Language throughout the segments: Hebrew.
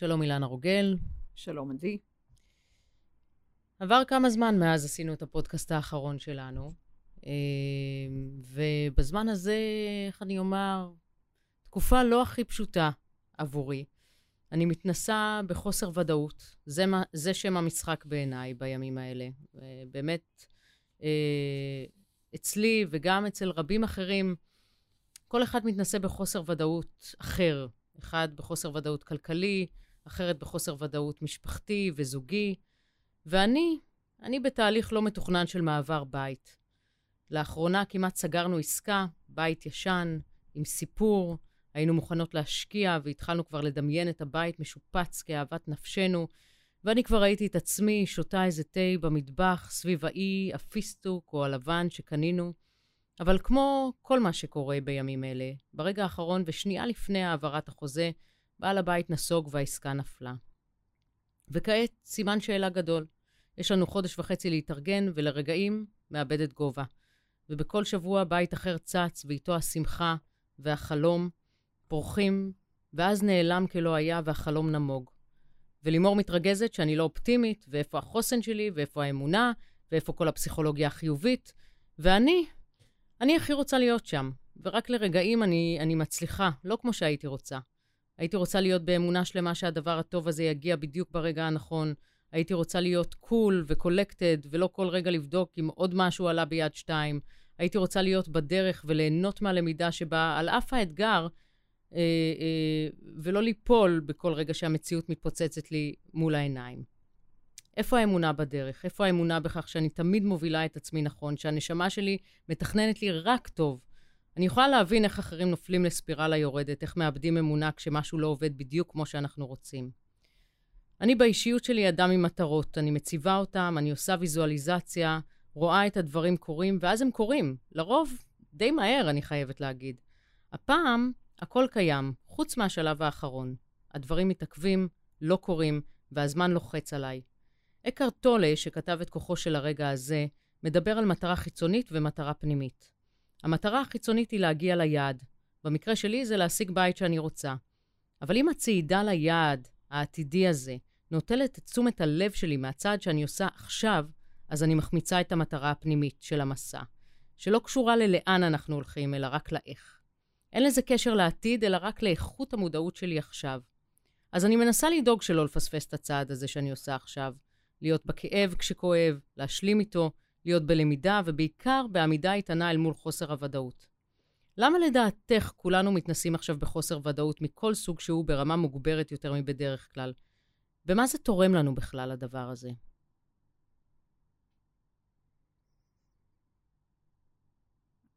שלום אילנה רוגל. שלום עדי. עבר כמה זמן מאז עשינו את הפודקאסט האחרון שלנו, אה, ובזמן הזה, איך אני אומר, תקופה לא הכי פשוטה עבורי. אני מתנסה בחוסר ודאות. זה, זה שם המשחק בעיניי בימים האלה. באמת, אה, אצלי וגם אצל רבים אחרים, כל אחד מתנסה בחוסר ודאות אחר. אחד בחוסר ודאות כלכלי, אחרת בחוסר ודאות משפחתי וזוגי. ואני, אני בתהליך לא מתוכנן של מעבר בית. לאחרונה כמעט סגרנו עסקה, בית ישן, עם סיפור, היינו מוכנות להשקיע והתחלנו כבר לדמיין את הבית משופץ כאהבת נפשנו, ואני כבר ראיתי את עצמי שותה איזה תה במטבח סביב האי, הפיסטוק או הלבן שקנינו. אבל כמו כל מה שקורה בימים אלה, ברגע האחרון ושנייה לפני העברת החוזה, בעל הבית נסוג והעסקה נפלה. וכעת סימן שאלה גדול. יש לנו חודש וחצי להתארגן, ולרגעים מאבדת גובה. ובכל שבוע בית אחר צץ, ואיתו השמחה והחלום פורחים, ואז נעלם כלא היה והחלום נמוג. ולימור מתרגזת שאני לא אופטימית, ואיפה החוסן שלי, ואיפה האמונה, ואיפה כל הפסיכולוגיה החיובית, ואני, אני הכי רוצה להיות שם, ורק לרגעים אני, אני מצליחה, לא כמו שהייתי רוצה. הייתי רוצה להיות באמונה שלמה שהדבר הטוב הזה יגיע בדיוק ברגע הנכון. הייתי רוצה להיות קול cool וקולקטד, ולא כל רגע לבדוק אם עוד משהו עלה ביד שתיים. הייתי רוצה להיות בדרך וליהנות מהלמידה שבה, על אף האתגר, אה, אה, ולא ליפול בכל רגע שהמציאות מתפוצצת לי מול העיניים. איפה האמונה בדרך? איפה האמונה בכך שאני תמיד מובילה את עצמי נכון, שהנשמה שלי מתכננת לי רק טוב? אני יכולה להבין איך אחרים נופלים לספירלה יורדת, איך מאבדים אמונה כשמשהו לא עובד בדיוק כמו שאנחנו רוצים. אני באישיות שלי אדם עם מטרות, אני מציבה אותם, אני עושה ויזואליזציה, רואה את הדברים קורים, ואז הם קורים. לרוב, די מהר, אני חייבת להגיד. הפעם, הכל קיים, חוץ מהשלב האחרון. הדברים מתעכבים, לא קורים, והזמן לוחץ עליי. אקר טולה, שכתב את כוחו של הרגע הזה, מדבר על מטרה חיצונית ומטרה פנימית. המטרה החיצונית היא להגיע ליעד. במקרה שלי זה להשיג בית שאני רוצה. אבל אם הצעידה ליעד העתידי הזה נוטלת את תשומת הלב שלי מהצעד שאני עושה עכשיו, אז אני מחמיצה את המטרה הפנימית של המסע, שלא קשורה ללאן אנחנו הולכים, אלא רק לאיך. אין לזה קשר לעתיד, אלא רק לאיכות המודעות שלי עכשיו. אז אני מנסה לדאוג שלא לפספס את הצעד הזה שאני עושה עכשיו, להיות בכאב כשכואב, להשלים איתו, להיות בלמידה, ובעיקר בעמידה איתנה אל מול חוסר הוודאות. למה לדעתך כולנו מתנסים עכשיו בחוסר ודאות מכל סוג שהוא ברמה מוגברת יותר מבדרך כלל? ומה זה תורם לנו בכלל, הדבר הזה?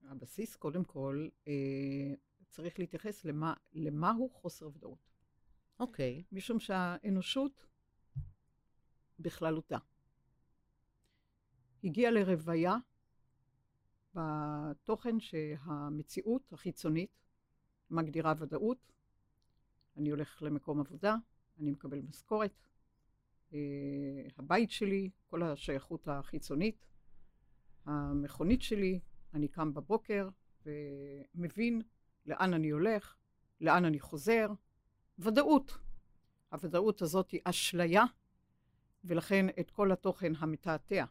הבסיס, קודם כל, אה, צריך להתייחס למה, למהו חוסר ודאות. אוקיי. Okay. משום שהאנושות בכללותה הגיעה לרוויה בתוכן שהמציאות החיצונית מגדירה ודאות. אני הולך למקום עבודה, אני מקבל משכורת, אה, הבית שלי, כל השייכות החיצונית, המכונית שלי, אני קם בבוקר ומבין לאן אני הולך, לאן אני חוזר, ודאות. הוודאות הזאת היא אשליה, ולכן את כל התוכן המתעתע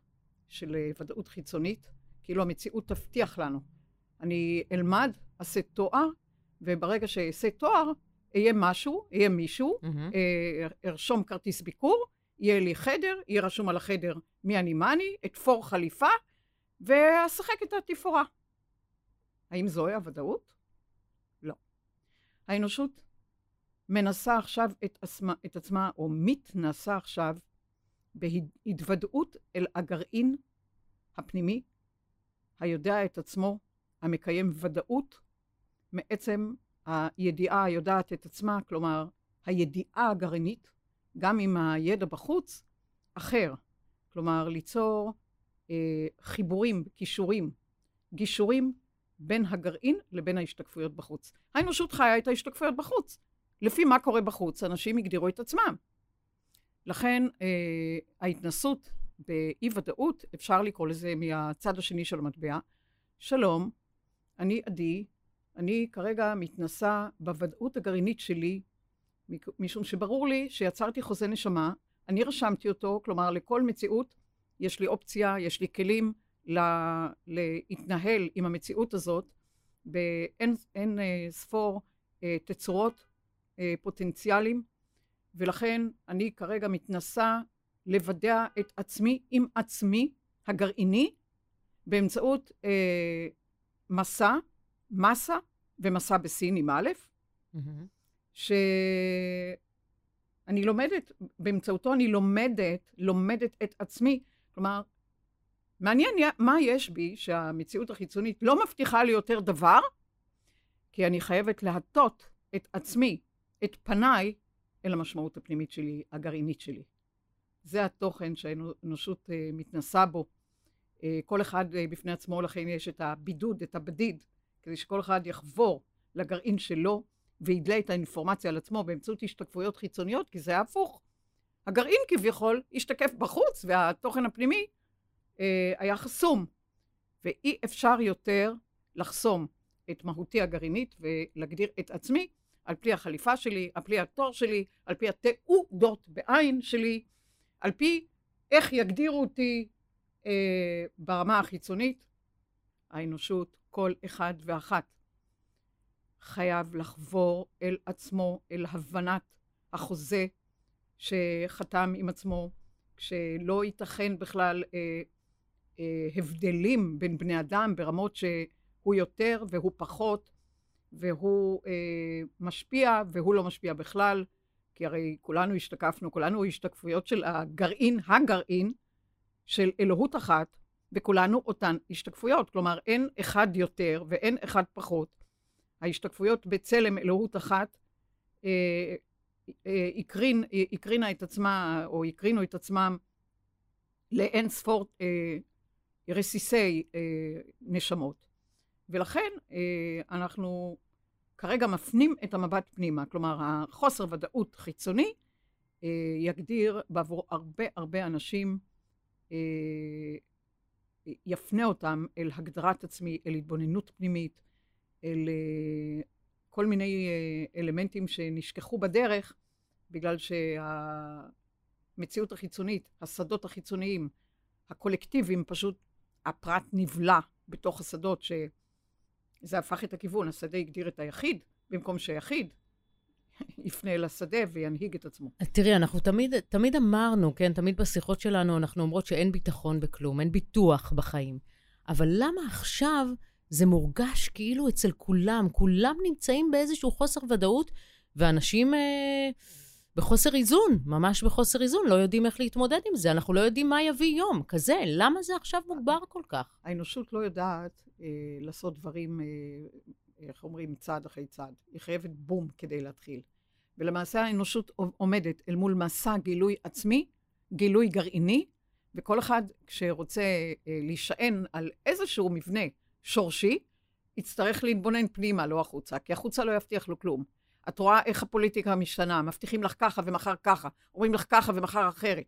של ודאות חיצונית, כאילו המציאות תבטיח לנו. אני אלמד, אעשה תואר, וברגע שאעשה תואר, אהיה משהו, אהיה מישהו, mm-hmm. ארשום כרטיס ביקור, יהיה לי חדר, יהיה רשום על החדר מי אני מה אני, אתפור חליפה, ואשחק את התפאורה. האם זוהי הוודאות? לא. האנושות מנסה עכשיו את עצמה, את עצמה, או מתנסה עכשיו, בהתוודעות אל הגרעין הפנימי, היודע את עצמו, המקיים ודאות מעצם הידיעה היודעת את עצמה, כלומר, הידיעה הגרעינית, גם אם הידע בחוץ, אחר. כלומר, ליצור אה, חיבורים, קישורים, גישורים בין הגרעין לבין ההשתקפויות בחוץ. האנושות חיה את ההשתקפויות בחוץ. לפי מה קורה בחוץ, אנשים הגדירו את עצמם. לכן אה, ההתנסות באי-ודאות, אפשר לקרוא לזה מהצד השני של המטבע, שלום, אני עדי, אני כרגע מתנסה בוודאות הגרעינית שלי משום שברור לי שיצרתי חוזה נשמה, אני רשמתי אותו, כלומר לכל מציאות יש לי אופציה, יש לי כלים לה, להתנהל עם המציאות הזאת באין אין, אה, ספור אה, תצורות אה, פוטנציאליים, ולכן אני כרגע מתנסה לוודע את עצמי עם עצמי הגרעיני באמצעות אה, מסע, מסה ומסע בסין עם א', mm-hmm. שאני לומדת, באמצעותו אני לומדת, לומדת את עצמי. כלומר, מעניין מה יש בי שהמציאות החיצונית לא מבטיחה לי יותר דבר, כי אני חייבת להטות את עצמי, את פניי, אל המשמעות הפנימית שלי, הגרעינית שלי. זה התוכן שהאנושות uh, מתנסה בו. Uh, כל אחד uh, בפני עצמו, לכן יש את הבידוד, את הבדיד, כדי שכל אחד יחבור לגרעין שלו וידלה את האינפורמציה על עצמו באמצעות השתקפויות חיצוניות, כי זה הפוך. הגרעין כביכול השתקף בחוץ, והתוכן הפנימי uh, היה חסום. ואי אפשר יותר לחסום את מהותי הגרעינית ולהגדיר את עצמי על פי החליפה שלי, על פי התואר שלי, על פי התעודות בעין שלי, על פי איך יגדירו אותי אה, ברמה החיצונית. האנושות, כל אחד ואחת, חייב לחבור אל עצמו, אל הבנת החוזה שחתם עם עצמו, כשלא ייתכן בכלל אה, אה, הבדלים בין בני אדם ברמות שהוא יותר והוא פחות, והוא אה, משפיע והוא לא משפיע בכלל, כי הרי כולנו השתקפנו, כולנו השתקפויות של הגרעין, הגרעין של אלוהות אחת, וכולנו אותן השתקפויות. כלומר, אין אחד יותר ואין אחד פחות. ההשתקפויות בצלם אלוהות אחת אה, אה, הקרין, את עצמה, או הקרינו את עצמם לאין ספור אה, רסיסי אה, נשמות. ולכן אה, אנחנו כרגע מפנים את המבט פנימה, כלומר החוסר ודאות חיצוני אה, יגדיר בעבור הרבה הרבה אנשים, אה, יפנה אותם אל הגדרת עצמי, אל התבוננות פנימית, אל כל מיני אלמנטים שנשכחו בדרך, בגלל שהמציאות החיצונית, השדות החיצוניים, הקולקטיביים, פשוט הפרט נבלע בתוך השדות ש... זה הפך את הכיוון, השדה הגדיר את היחיד, במקום שהיחיד יפנה אל השדה וינהיג את עצמו. תראי, אנחנו תמיד, תמיד אמרנו, כן, תמיד בשיחות שלנו אנחנו אומרות שאין ביטחון בכלום, אין ביטוח בחיים. אבל למה עכשיו זה מורגש כאילו אצל כולם? כולם נמצאים באיזשהו חוסר ודאות, ואנשים אה, בחוסר איזון, ממש בחוסר איזון, לא יודעים איך להתמודד עם זה, אנחנו לא יודעים מה יביא יום כזה. למה זה עכשיו מוגבר כל כך? האנושות לא יודעת אה, לעשות דברים, אה, איך אומרים, צעד אחרי צעד. היא חייבת בום כדי להתחיל. ולמעשה האנושות עומדת אל מול מסע גילוי עצמי, גילוי גרעיני, וכל אחד כשרוצה אה, להישען על איזשהו מבנה שורשי, יצטרך להתבונן פנימה, לא החוצה, כי החוצה לא יבטיח לו כלום. את רואה איך הפוליטיקה משתנה, מבטיחים לך ככה ומחר ככה, אומרים לך ככה ומחר אחרת.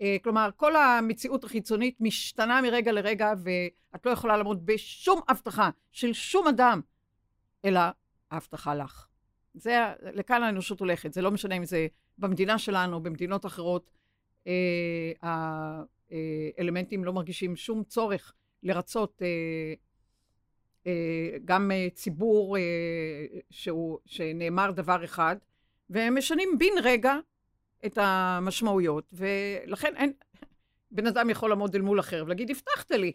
אה, כלומר, כל המציאות החיצונית משתנה מרגע לרגע, ואת לא יכולה לעמוד בשום הבטחה של שום אדם, אלא ההבטחה לך. זה, לכאן האנושות הולכת. זה לא משנה אם זה במדינה שלנו, במדינות אחרות. אה, האלמנטים לא מרגישים שום צורך לרצות אה, גם ציבור שהוא, שנאמר דבר אחד, והם משנים בן רגע את המשמעויות, ולכן אין, בן אדם יכול לעמוד אל מול אחר ולהגיד, הבטחת לי.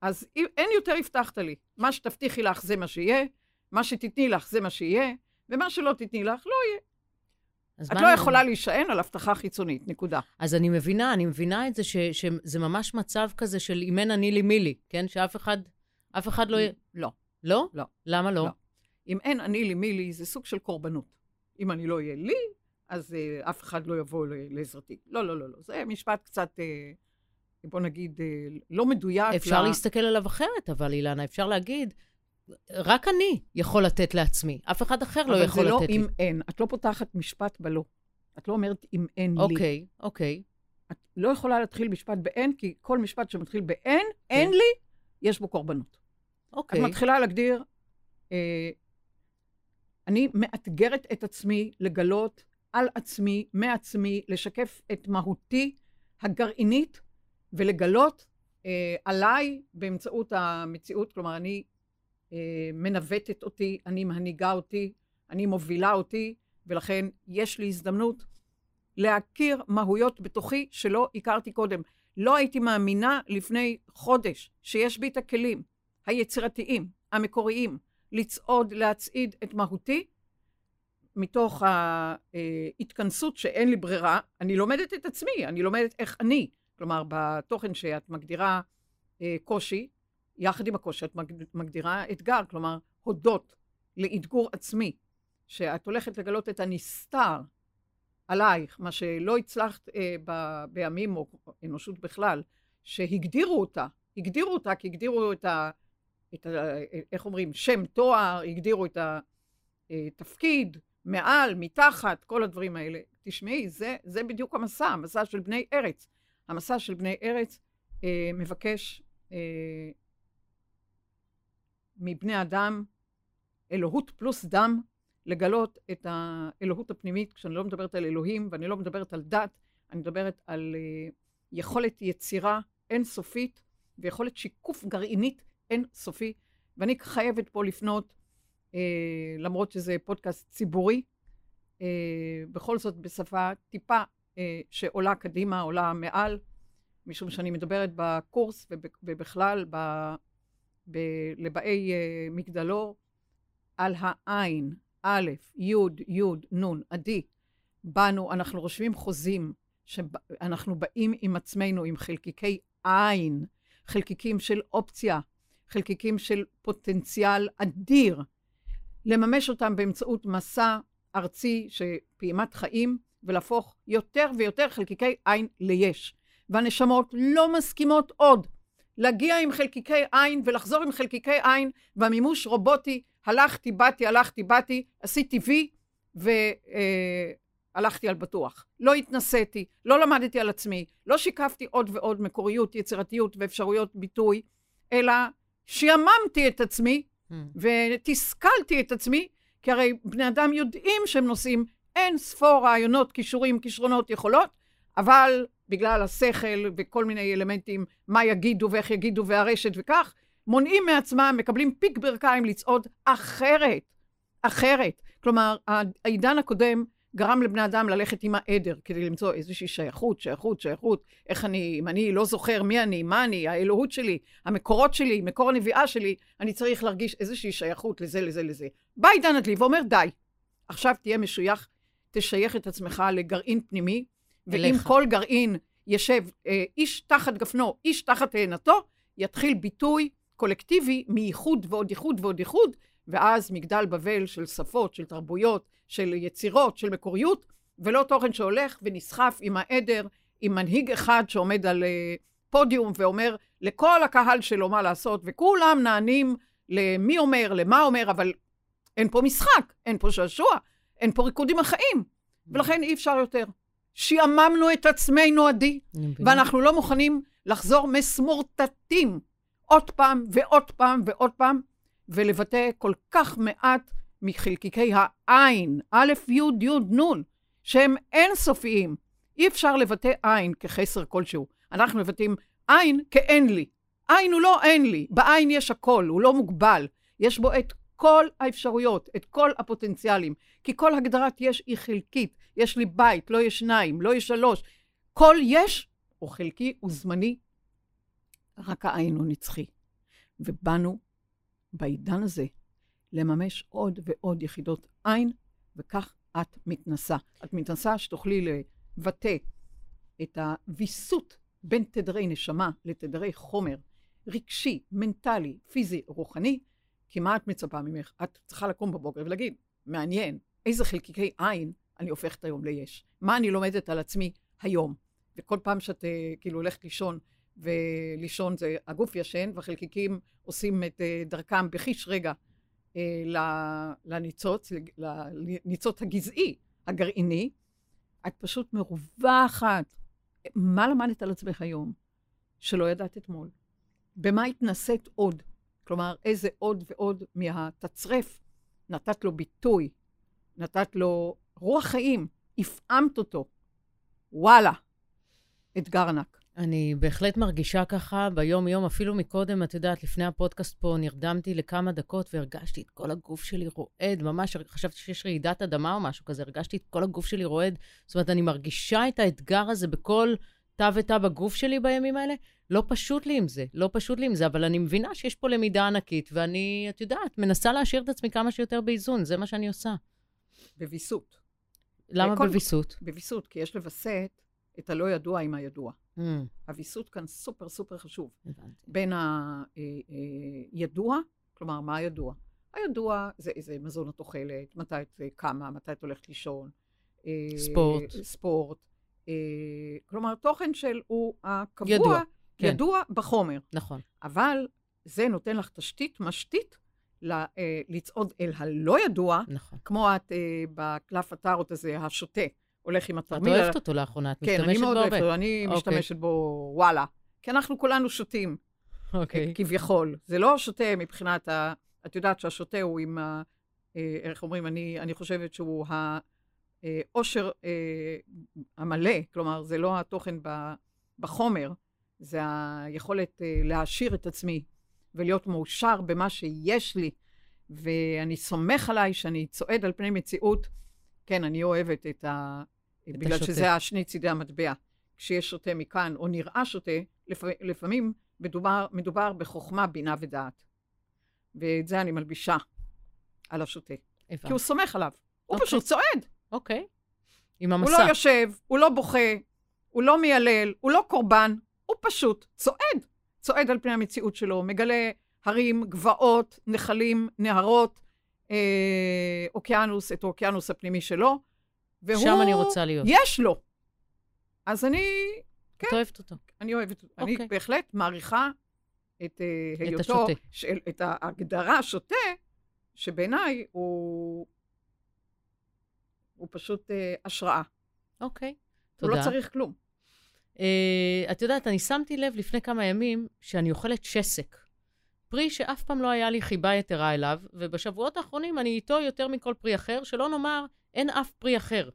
אז אין יותר הבטחת לי. מה שתבטיחי לך זה מה שיהיה, מה שתתני לך זה מה שיהיה, ומה שלא תתני לך לא יהיה. את לא אני... יכולה להישען על הבטחה חיצונית, נקודה. אז אני מבינה, אני מבינה את זה ש, שזה ממש מצב כזה של אם אין אני לי מי לי, כן? שאף אחד, אף אחד לא... לא. לא? לא. למה לא? לא. אם אין אני לי מי לי, זה סוג של קורבנות. אם אני לא אהיה לי, אז uh, אף אחד לא יבוא לעזרתי. לא, לא, לא, לא. זה משפט קצת, uh, בוא נגיד, uh, לא מדויק. אפשר לה... להסתכל עליו אחרת, אבל אילנה, אפשר להגיד, רק אני יכול לתת לעצמי, אף אחד אחר לא יכול לתת לי. אבל זה לא אם אין. את לא פותחת משפט בלא. את לא אומרת אם אין לי. אוקיי, אוקיי. את לא יכולה להתחיל משפט באין, כי כל משפט שמתחיל באין, כן. אין לי, יש בו קורבנות. אוקיי. את מתחילה להגדיר, אה, אני מאתגרת את עצמי לגלות על עצמי, מעצמי, לשקף את מהותי הגרעינית ולגלות אה, עליי באמצעות המציאות, כלומר אני אה, מנווטת אותי, אני מנהיגה אותי, אני מובילה אותי, ולכן יש לי הזדמנות להכיר מהויות בתוכי שלא הכרתי קודם. לא הייתי מאמינה לפני חודש שיש בי את הכלים היצירתיים, המקוריים, לצעוד, להצעיד את מהותי, מתוך ההתכנסות שאין לי ברירה, אני לומדת את עצמי, אני לומדת איך אני. כלומר, בתוכן שאת מגדירה אה, קושי, יחד עם הקושי את מגדירה אתגר, כלומר, הודות לאתגור עצמי, שאת הולכת לגלות את הנסתר עלייך, מה שלא הצלחת אה, בימים, או אנושות בכלל, שהגדירו אותה, הגדירו אותה כי הגדירו את ה... את ה איך אומרים? שם, תואר, הגדירו את התפקיד, אה, מעל, מתחת, כל הדברים האלה. תשמעי, זה, זה בדיוק המסע, המסע של בני ארץ. המסע של בני ארץ אה, מבקש אה, מבני אדם, אלוהות פלוס דם, לגלות את האלוהות הפנימית, כשאני לא מדברת על אלוהים ואני לא מדברת על דת, אני מדברת על אה, יכולת יצירה אינסופית ויכולת שיקוף גרעינית אינסופי. ואני חייבת פה לפנות, אה, למרות שזה פודקאסט ציבורי, אה, בכל זאת בשפה טיפה אה, שעולה קדימה, עולה מעל, משום שאני מדברת בקורס ובכלל ב, ב, לבאי אה, מגדלור על העין, א', י', י', נ', עדי. באנו, אנחנו רושמים חוזים, שאנחנו באים עם עצמנו, עם חלקיקי עין, חלקיקים של אופציה, חלקיקים של פוטנציאל אדיר, לממש אותם באמצעות מסע ארצי שפעימת חיים, ולהפוך יותר ויותר חלקיקי עין ליש. והנשמות לא מסכימות עוד להגיע עם חלקיקי עין ולחזור עם חלקיקי עין, והמימוש רובוטי, הלכתי, באתי, הלכתי, באתי, עשיתי וי, והלכתי אה, על בטוח. לא התנסיתי, לא למדתי על עצמי, לא שיקפתי עוד ועוד מקוריות, יצירתיות ואפשרויות ביטוי, אלא שיממתי את עצמי mm. ותסכלתי את עצמי כי הרי בני אדם יודעים שהם נושאים אין ספור רעיונות, כישורים, כישרונות, יכולות, אבל בגלל השכל וכל מיני אלמנטים, מה יגידו ואיך יגידו והרשת וכך, מונעים מעצמם, מקבלים פיק ברכיים לצעוד אחרת, אחרת. כלומר, העידן הקודם גרם לבני אדם ללכת עם העדר כדי למצוא איזושהי שייכות, שייכות, שייכות, איך אני, אם אני לא זוכר מי אני, מה אני, האלוהות שלי, המקורות שלי, מקור הנביאה שלי, אני צריך להרגיש איזושהי שייכות לזה, לזה, לזה. בא עידן הדלי ואומר, די, עכשיו תהיה משוייך, תשייך את עצמך לגרעין פנימי, ואם כל גרעין ישב אה, איש תחת גפנו, איש תחת תאנתו, יתחיל ביטוי קולקטיבי מייחוד ועוד ייחוד ועוד ייחוד, ואז מגדל בבל של שפות, של תרבויות, של יצירות, של מקוריות, ולא תוכן שהולך ונסחף עם העדר, עם מנהיג אחד שעומד על uh, פודיום ואומר לכל הקהל שלו מה לעשות, וכולם נענים למי אומר, למה אומר, אבל אין פה משחק, אין פה שעשוע, אין פה ריקוד עם החיים, ולכן אי אפשר יותר. שיעממנו את עצמנו, עדי, ואנחנו לא מוכנים לחזור מסמורטטים עוד פעם ועוד פעם ועוד פעם, ולבטא כל כך מעט מחלקיקי העין, א', י', י', נ', שהם אינסופיים. אי אפשר לבטא עין כחסר כלשהו. אנחנו מבטאים עין כאין לי. עין הוא לא אין לי, בעין יש הכל, הוא לא מוגבל. יש בו את כל האפשרויות, את כל הפוטנציאלים. כי כל הגדרת יש היא חלקית. יש לי בית, לא יש שניים, לא יש שלוש. כל יש הוא חלקי וזמני, רק העין הוא נצחי. ובאנו בעידן הזה לממש עוד ועוד יחידות עין, וכך את מתנסה. את מתנסה שתוכלי לבטא את הוויסות בין תדרי נשמה לתדרי חומר רגשי, מנטלי, פיזי, רוחני, כי מה את מצפה ממך? את צריכה לקום בבוקר ולהגיד, מעניין, איזה חלקיקי עין אני הופכת היום ליש. מה אני לומדת על עצמי היום? וכל פעם שאת אה, כאילו הולכת לישון, ולישון זה הגוף ישן, והחלקיקים עושים את אה, דרכם בחיש רגע אה, לניצוץ, לניצוץ הגזעי, הגרעיני, את פשוט מרווחת. מה למדת על עצמך היום שלא ידעת אתמול? במה התנסית עוד? כלומר, איזה עוד ועוד מהתצרף נתת לו ביטוי, נתת לו רוח חיים, הפעמת אותו. וואלה, אתגר ענק. אני בהחלט מרגישה ככה ביום-יום, אפילו מקודם, את יודעת, לפני הפודקאסט פה נרדמתי לכמה דקות והרגשתי את כל הגוף שלי רועד, ממש חשבתי שיש רעידת אדמה או משהו כזה, הרגשתי את כל הגוף שלי רועד. זאת אומרת, אני מרגישה את האתגר הזה בכל תא ותא בגוף שלי בימים האלה. לא פשוט לי עם זה, לא פשוט לי עם זה, אבל אני מבינה שיש פה למידה ענקית, ואני, את יודעת, מנסה להשאיר את עצמי כמה שיותר באיזון, זה מה שאני עושה. בוויסות. למה בוויסות? בוויסות, כי יש לווסת את הלא ידוע עם הידוע. Mm. הוויסות כאן סופר סופר חשוב. הבנתי. בין הידוע, אה, אה, כלומר, מה הידוע? הידוע זה איזה מזון את אוכלת, מתי את קמה, מתי את הולכת לישון. אה, ספורט. ספורט. כלומר, תוכן של הוא הקבוע, ידוע, כן. ידוע בחומר. נכון. אבל זה נותן לך תשתית, משתית, לצעוד אל הלא ידוע, נכון. כמו את בקלף הטארות הזה, השוטה. הולך עם התרמיל. את אוהבת אותו לאחרונה, את כן, משתמשת בו הרבה. כן, אני מאוד אוהבת אותו, אני okay. אוקיי. משתמשת בו, וואלה. כי אנחנו כולנו שותים, אוקיי. Okay. כביכול. זה לא שותה מבחינת ה... את יודעת שהשותה הוא עם ה... אה, איך אומרים, אני, אני חושבת שהוא העושר אה, המלא, כלומר, זה לא התוכן בחומר, זה היכולת אה, להעשיר את עצמי ולהיות מאושר במה שיש לי, ואני סומך עליי שאני צועד על פני מציאות כן, אני אוהבת את ה... את בגלל השוטה. שזה השני צידי המטבע. כשיש שוטה מכאן, או נראה שוטה, לפ... לפעמים מדובר, מדובר בחוכמה, בינה ודעת. ואת זה אני מלבישה על השוטה. הבנתי. כי הוא סומך עליו. הוא אוקיי. פשוט צועד. אוקיי. עם המסע. הוא לא יושב, הוא לא בוכה, הוא לא מיילל, הוא לא קורבן, הוא פשוט צועד. צועד על פני המציאות שלו, מגלה הרים, גבעות, נחלים, נהרות, אה, אוקיינוס, את האוקיינוס הפנימי שלו, והוא... שם אני רוצה להיות. יש לו. אז אני... כן. את אוהבת אותו. אני אוהבת אותו. אוקיי. אני בהחלט מעריכה את אה, את היותו... השוטה. של, את ההגדרה השוטה, שבעיניי הוא... הוא פשוט אה, השראה. אוקיי, תודה. הוא לא צריך כלום. Uh, את יודעת, אני שמתי לב לפני כמה ימים שאני אוכלת שסק. פרי שאף פעם לא היה לי חיבה יתרה אליו, ובשבועות האחרונים אני איתו יותר מכל פרי אחר, שלא נאמר, אין אף פרי אחר.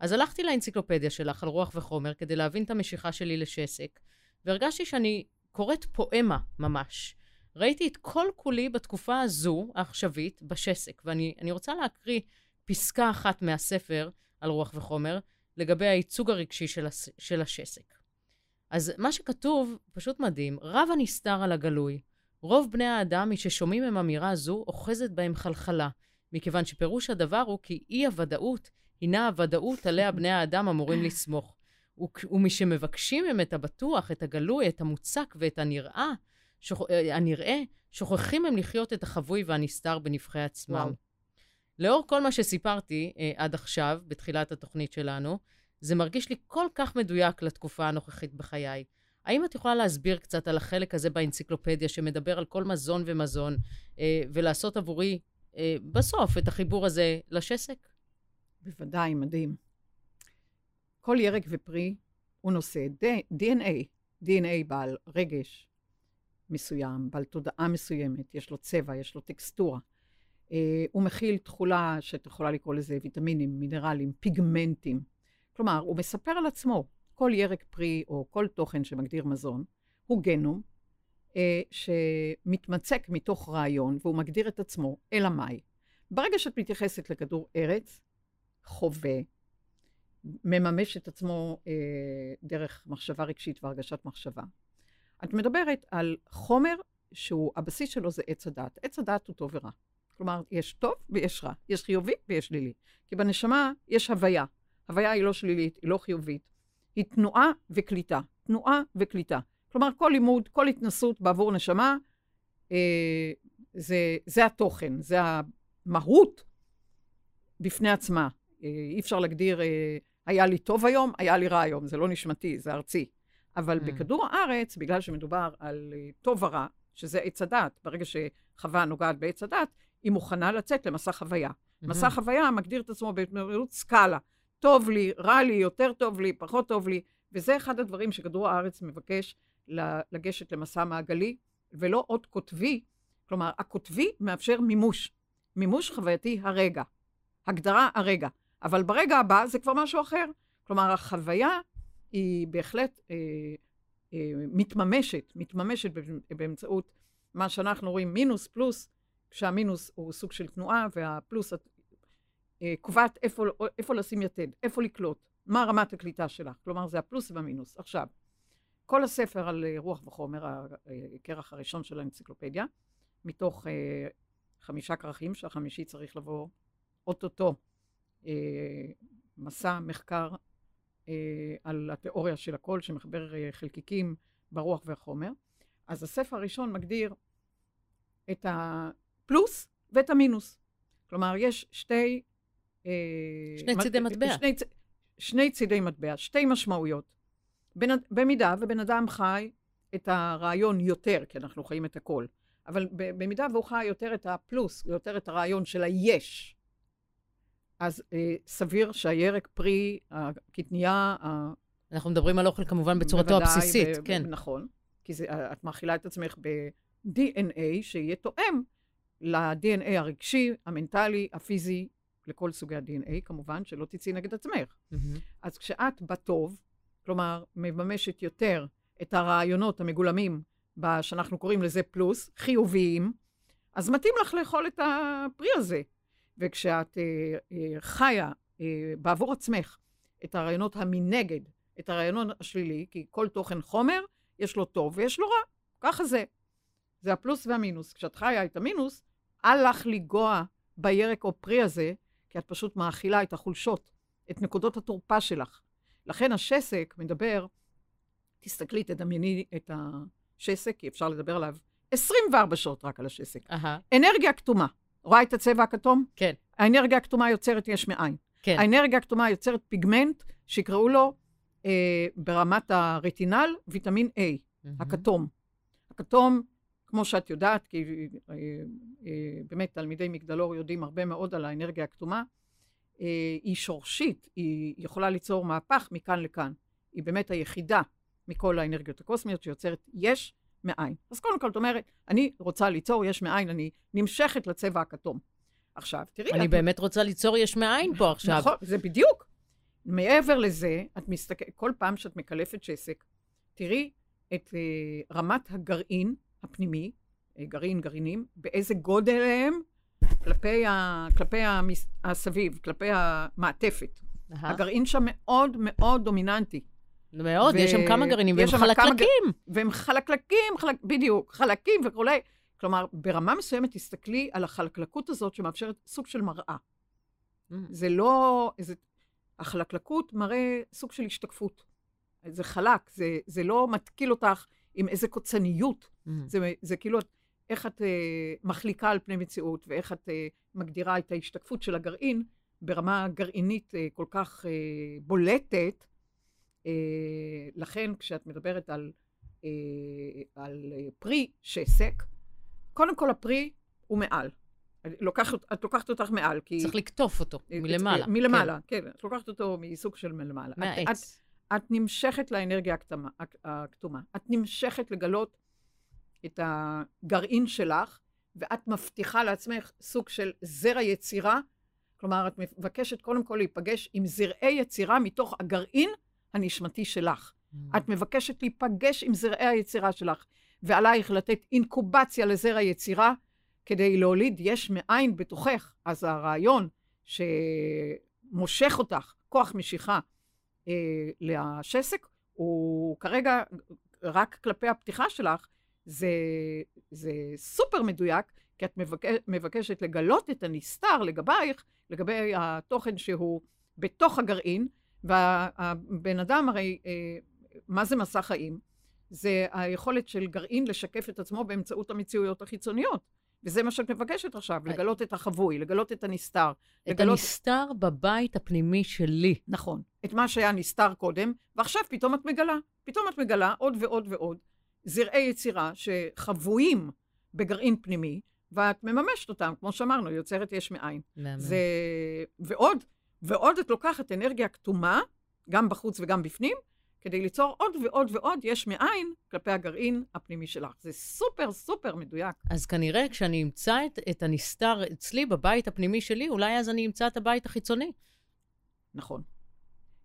אז הלכתי לאנציקלופדיה שלך על רוח וחומר כדי להבין את המשיכה שלי לשסק, והרגשתי שאני קוראת פואמה ממש. ראיתי את כל כולי בתקופה הזו, העכשווית, בשסק, ואני רוצה להקריא פסקה אחת מהספר על רוח וחומר לגבי הייצוג הרגשי של, הס, של השסק. אז מה שכתוב פשוט מדהים, רב הנסתר על הגלוי, רוב בני האדם, מששומעים הם אמירה זו, אוחזת בהם חלחלה, מכיוון שפירוש הדבר הוא כי אי-הוודאות הינה הוודאות עליה בני האדם אמורים לסמוך. ומשמבקשים הם את הבטוח, את הגלוי, את המוצק ואת הנראה, שוכ... אה, הנראה, שוכחים הם לחיות את החבוי והנסתר בנבחי עצמם. וואו. לאור כל מה שסיפרתי אה, עד עכשיו, בתחילת התוכנית שלנו, זה מרגיש לי כל כך מדויק לתקופה הנוכחית בחיי. האם את יכולה להסביר קצת על החלק הזה באנציקלופדיה שמדבר על כל מזון ומזון, אה, ולעשות עבורי אה, בסוף את החיבור הזה לשסק? בוודאי, מדהים. כל ירק ופרי הוא נושא DNA, DNA בעל רגש מסוים, בעל תודעה מסוימת, יש לו צבע, יש לו טקסטורה. אה, הוא מכיל תכולה שאת יכולה לקרוא לזה ויטמינים, מינרלים, פיגמנטים. כלומר, הוא מספר על עצמו, כל ירק פרי או כל תוכן שמגדיר מזון הוא גנום אה, שמתמצק מתוך רעיון והוא מגדיר את עצמו, אלא מאי. ברגע שאת מתייחסת לכדור ארץ, חווה, מממש את עצמו אה, דרך מחשבה רגשית והרגשת מחשבה. את מדברת על חומר שהוא, הבסיס שלו זה עץ הדת. עץ הדת הוא טוב ורע. כלומר, יש טוב ויש רע, יש חיובי ויש שלילי. כי בנשמה יש הוויה. הוויה היא לא שלילית, היא לא חיובית, היא תנועה וקליטה. תנועה וקליטה. כלומר, כל לימוד, כל התנסות בעבור נשמה, אה, זה, זה התוכן, זה המהות בפני עצמה. אה, אי אפשר להגדיר, אה, היה לי טוב היום, היה לי רע היום, זה לא נשמתי, זה ארצי. אבל mm. בכדור הארץ, בגלל שמדובר על אה, טוב ורע, שזה עץ הדת, ברגע שחווה נוגעת בעץ הדת, היא מוכנה לצאת למסע חוויה. Mm-hmm. מסע חוויה מגדיר את עצמו בהתמודדות סקאלה. טוב לי, רע לי, יותר טוב לי, פחות טוב לי, וזה אחד הדברים שכדור הארץ מבקש לגשת למסע מעגלי, ולא עוד קוטבי. כלומר, הקוטבי מאפשר מימוש. מימוש חווייתי הרגע. הגדרה הרגע. אבל ברגע הבא זה כבר משהו אחר. כלומר, החוויה היא בהחלט אה, אה, מתממשת, מתממשת באמצעות מה שאנחנו רואים מינוס פלוס, כשהמינוס הוא סוג של תנועה, והפלוס קובעת איפה, איפה לשים יתד, איפה לקלוט, מה רמת הקליטה שלך. כלומר, זה הפלוס והמינוס. עכשיו, כל הספר על אה, רוח וחומר, הכרך הראשון של האנציקלופדיה, מתוך אה, חמישה כרכים, שהחמישי צריך לבוא אוטוטו אה, מסע מחקר אה, על התיאוריה של הכל, שמחבר אה, חלקיקים ברוח והחומר. אז הספר הראשון מגדיר את הפלוס ואת המינוס. כלומר, יש שתי... אה, שני צידי מטבע. שני, שני צידי מטבע, שתי משמעויות. בנ, במידה ובן אדם חי את הרעיון יותר, כי אנחנו חיים את הכל, אבל במידה והוא חי יותר את הפלוס, יותר את הרעיון של היש, אז אה, סביר שהירק פרי, הקטנייה... אנחנו מדברים על אוכל כמובן בצורתו הבסיסית, ו- כן. נכון, כי זה, את מאכילה את עצמך ב-DNA שיהיה תואם ל-DNA הרגשי, המנטלי, הפיזי, לכל סוגי ה-DNA, כמובן, שלא תצאי נגד עצמך. Mm-hmm. אז כשאת בטוב, כלומר, מממשת יותר את הרעיונות המגולמים, שאנחנו קוראים לזה פלוס, חיוביים, אז מתאים לך לאכול את הפרי הזה. וכשאת אה, אה, חיה אה, בעבור עצמך את הרעיונות המנגד, את הרעיון השלילי, כי כל תוכן חומר, יש לו טוב ויש לו רע. ככה זה. זה הפלוס והמינוס. כשאת חיה את המינוס, אל לך לגוע בירק או פרי הזה, כי את פשוט מאכילה את החולשות, את נקודות התורפה שלך. לכן השסק מדבר, תסתכלי, תדמייני את השסק, כי אפשר לדבר עליו 24 שעות רק על השסק. Uh-huh. אנרגיה כתומה. רואה את הצבע הכתום? כן. האנרגיה הכתומה יוצרת יש מאין. כן. האנרגיה הכתומה יוצרת פיגמנט שיקראו לו אה, ברמת הרטינל ויטמין A, mm-hmm. הכתום. הכתום, כמו שאת יודעת, כי אה, אה, באמת תלמידי מגדלור יודעים הרבה מאוד על האנרגיה הכתומה, אה, היא שורשית, היא יכולה ליצור מהפך מכאן לכאן. היא באמת היחידה מכל האנרגיות הקוסמיות שיוצרת יש מאין. אז קודם כל, את אומרת, אני רוצה ליצור יש מאין, אני נמשכת לצבע הכתום. עכשיו, תראי... אני את... באמת רוצה ליצור יש מאין פה עכשיו. נכון, זה בדיוק. מעבר לזה, את מסתכלת, כל פעם שאת מקלפת שסק, תראי את רמת הגרעין הפנימי, uh, גרעין, גרעינים, באיזה גודל הם כלפי, ה, כלפי המס, הסביב, כלפי המעטפת. Uh-huh. הגרעין שם מאוד מאוד דומיננטי. מאוד, ו... יש שם כמה גרעינים, והם חלקלקים. כמה... והם חלקלקים, חלק... בדיוק, חלקים וכולי. כלומר, ברמה מסוימת תסתכלי על החלקלקות הזאת שמאפשרת סוג של מראה. Mm. זה לא... זה... החלקלקות מראה סוג של השתקפות. זה חלק, זה, זה לא מתקיל אותך עם איזה קוצניות. Mm. זה, זה כאילו איך את uh, מחליקה על פני מציאות, ואיך את uh, מגדירה את ההשתקפות של הגרעין ברמה גרעינית uh, כל כך uh, בולטת, אה, לכן כשאת מדברת על, אה, על אה, פרי שסק, קודם כל הפרי הוא מעל. לוקח, את לוקחת אותך מעל, כי... צריך לקטוף אותו מלמעלה. מלמעלה, כן. כן. את לוקחת אותו מסוג של מלמעלה. מהעץ. את, את, את נמשכת לאנרגיה הכתומה, הכתומה. את נמשכת לגלות את הגרעין שלך, ואת מבטיחה לעצמך סוג של זרע יצירה. כלומר, את מבקשת קודם כל להיפגש עם זרעי יצירה מתוך הגרעין הנשמתי שלך. Mm. את מבקשת להיפגש עם זרעי היצירה שלך, ועלייך לתת אינקובציה לזרע היצירה כדי להוליד יש מאין בתוכך. אז הרעיון שמושך אותך, כוח משיכה אה, לשסק, הוא כרגע רק כלפי הפתיחה שלך, זה, זה סופר מדויק, כי את מבקש, מבקשת לגלות את הנסתר לגבייך, לגבי התוכן שהוא בתוך הגרעין, והבן אדם הרי, אה, מה זה מסע חיים? זה היכולת של גרעין לשקף את עצמו באמצעות המציאויות החיצוניות. וזה מה שאת מבקשת עכשיו, לגלות את החבוי, לגלות את הנסתר. את לגלות... הנסתר בבית הפנימי שלי. נכון. את מה שהיה נסתר קודם, ועכשיו פתאום את מגלה. פתאום את מגלה עוד ועוד ועוד זרעי יצירה שחבויים בגרעין פנימי, ואת מממשת אותם, כמו שאמרנו, יוצרת יש מאין. זה... ועוד, ועוד את לוקחת אנרגיה כתומה, גם בחוץ וגם בפנים, כדי ליצור עוד ועוד ועוד יש מאין כלפי הגרעין הפנימי שלך. זה סופר סופר מדויק. אז כנראה כשאני אמצא את, את הנסתר אצלי בבית הפנימי שלי, אולי אז אני אמצא את הבית החיצוני. נכון.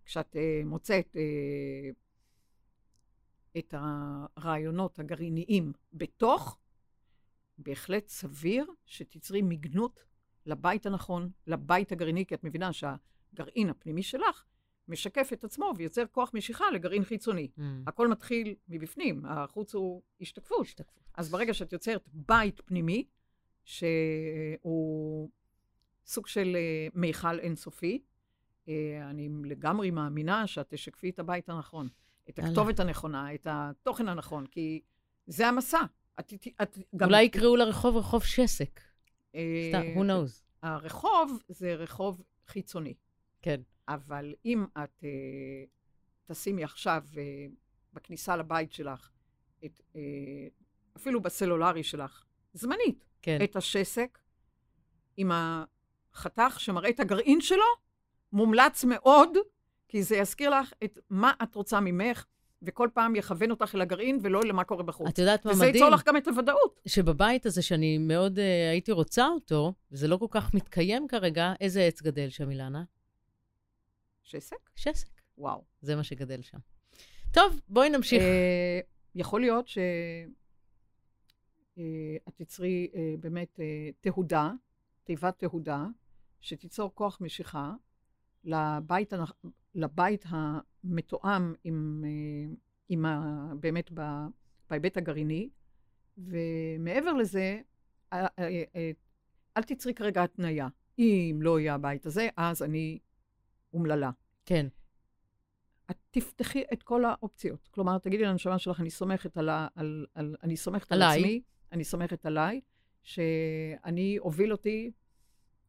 כשאת uh, מוצאת uh, את הרעיונות הגרעיניים בתוך, בהחלט סביר שתצרי מגנות לבית הנכון, לבית הגרעיני, כי את מבינה שהגרעין הפנימי שלך משקף את עצמו ויוצר כוח משיכה לגרעין חיצוני. Mm. הכל מתחיל מבפנים, החוץ הוא השתקפות. השתקפות. אז ברגע שאת יוצרת בית פנימי, שהוא סוג של אה, מיכל אינסופי, אה, אני לגמרי מאמינה שאת תשקפי את הבית הנכון, את הכתובת הנכונה, את התוכן הנכון, כי זה המסע. את, את גם... אולי יקראו לרחוב רחוב שסק. אה, סתם, who knows. הרחוב זה רחוב חיצוני. כן. אבל אם את uh, תשימי עכשיו uh, בכניסה לבית שלך, את, uh, אפילו בסלולרי שלך, זמנית, כן. את השסק עם החתך שמראה את הגרעין שלו, מומלץ מאוד, כי זה יזכיר לך את מה את רוצה ממך, וכל פעם יכוון אותך אל הגרעין ולא למה קורה בחוץ. את יודעת מה מדהים? וזה ייצור לך גם את הוודאות. שבבית הזה, שאני מאוד uh, הייתי רוצה אותו, וזה לא כל כך מתקיים כרגע, איזה עץ גדל שם, אילנה? שסק? שסק. וואו. זה מה שגדל שם. טוב, בואי נמשיך. אה, יכול להיות שאת אה, תצרי אה, באמת אה, תהודה, תיבת תהודה, שתיצור כוח משיכה לבית, לבית המתואם עם, אה, עם ה, באמת ב, בהיבט הגרעיני, ומעבר לזה, אה, אה, אה, אל תצרי כרגע התניה. אם לא יהיה הבית הזה, אז אני אומללה. כן. את תפתחי את כל האופציות. כלומר, תגידי לנשמה שלך, אני סומכת על, על, על, אני סומכת עליי. על עצמי, אני סומכת עליי, שאני אוביל אותי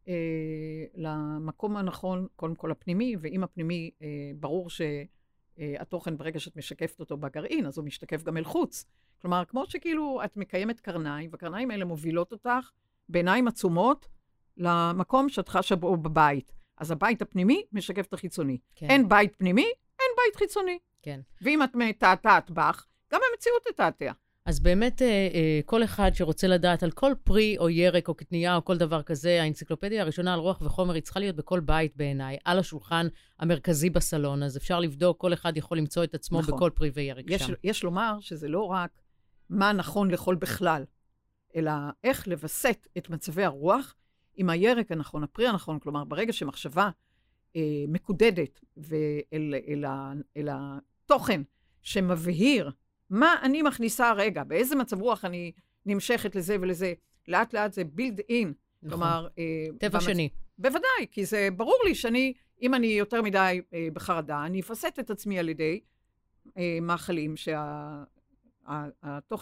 אה, למקום הנכון, קודם כל הפנימי, ואם הפנימי, אה, ברור שהתוכן, ברגע שאת משקפת אותו בגרעין, אז הוא משתקף גם אל חוץ. כלומר, כמו שכאילו את מקיימת קרניים, והקרניים האלה מובילות אותך בעיניים עצומות למקום שאת חשה בו בבית. אז הבית הפנימי משקף את החיצוני. כן. אין בית פנימי, אין בית חיצוני. כן. ואם את מתעתעת בך, גם המציאות תתעתע. אז באמת, אה, אה, כל אחד שרוצה לדעת על כל פרי או ירק או קטנייה או כל דבר כזה, האנציקלופדיה הראשונה על רוח וחומר היא צריכה להיות בכל בית בעיניי, על השולחן המרכזי בסלון. אז אפשר לבדוק, כל אחד יכול למצוא את עצמו נכון. בכל פרי וירק יש, שם. יש לומר שזה לא רק מה נכון לאכול בכלל, אלא איך לווסת את מצבי הרוח עם הירק הנכון, הפרי הנכון, כלומר, ברגע שמחשבה אה, מקודדת ואל אל, אל התוכן שמבהיר מה אני מכניסה רגע, באיזה מצב רוח אני נמשכת לזה ולזה, לאט לאט זה בילד אין. נכון. כלומר... אה, טבע במצ... שני. בוודאי, כי זה ברור לי שאני, אם אני יותר מדי אה, בחרדה, אני אפסט את עצמי על ידי אה, מאכלים שהתוכן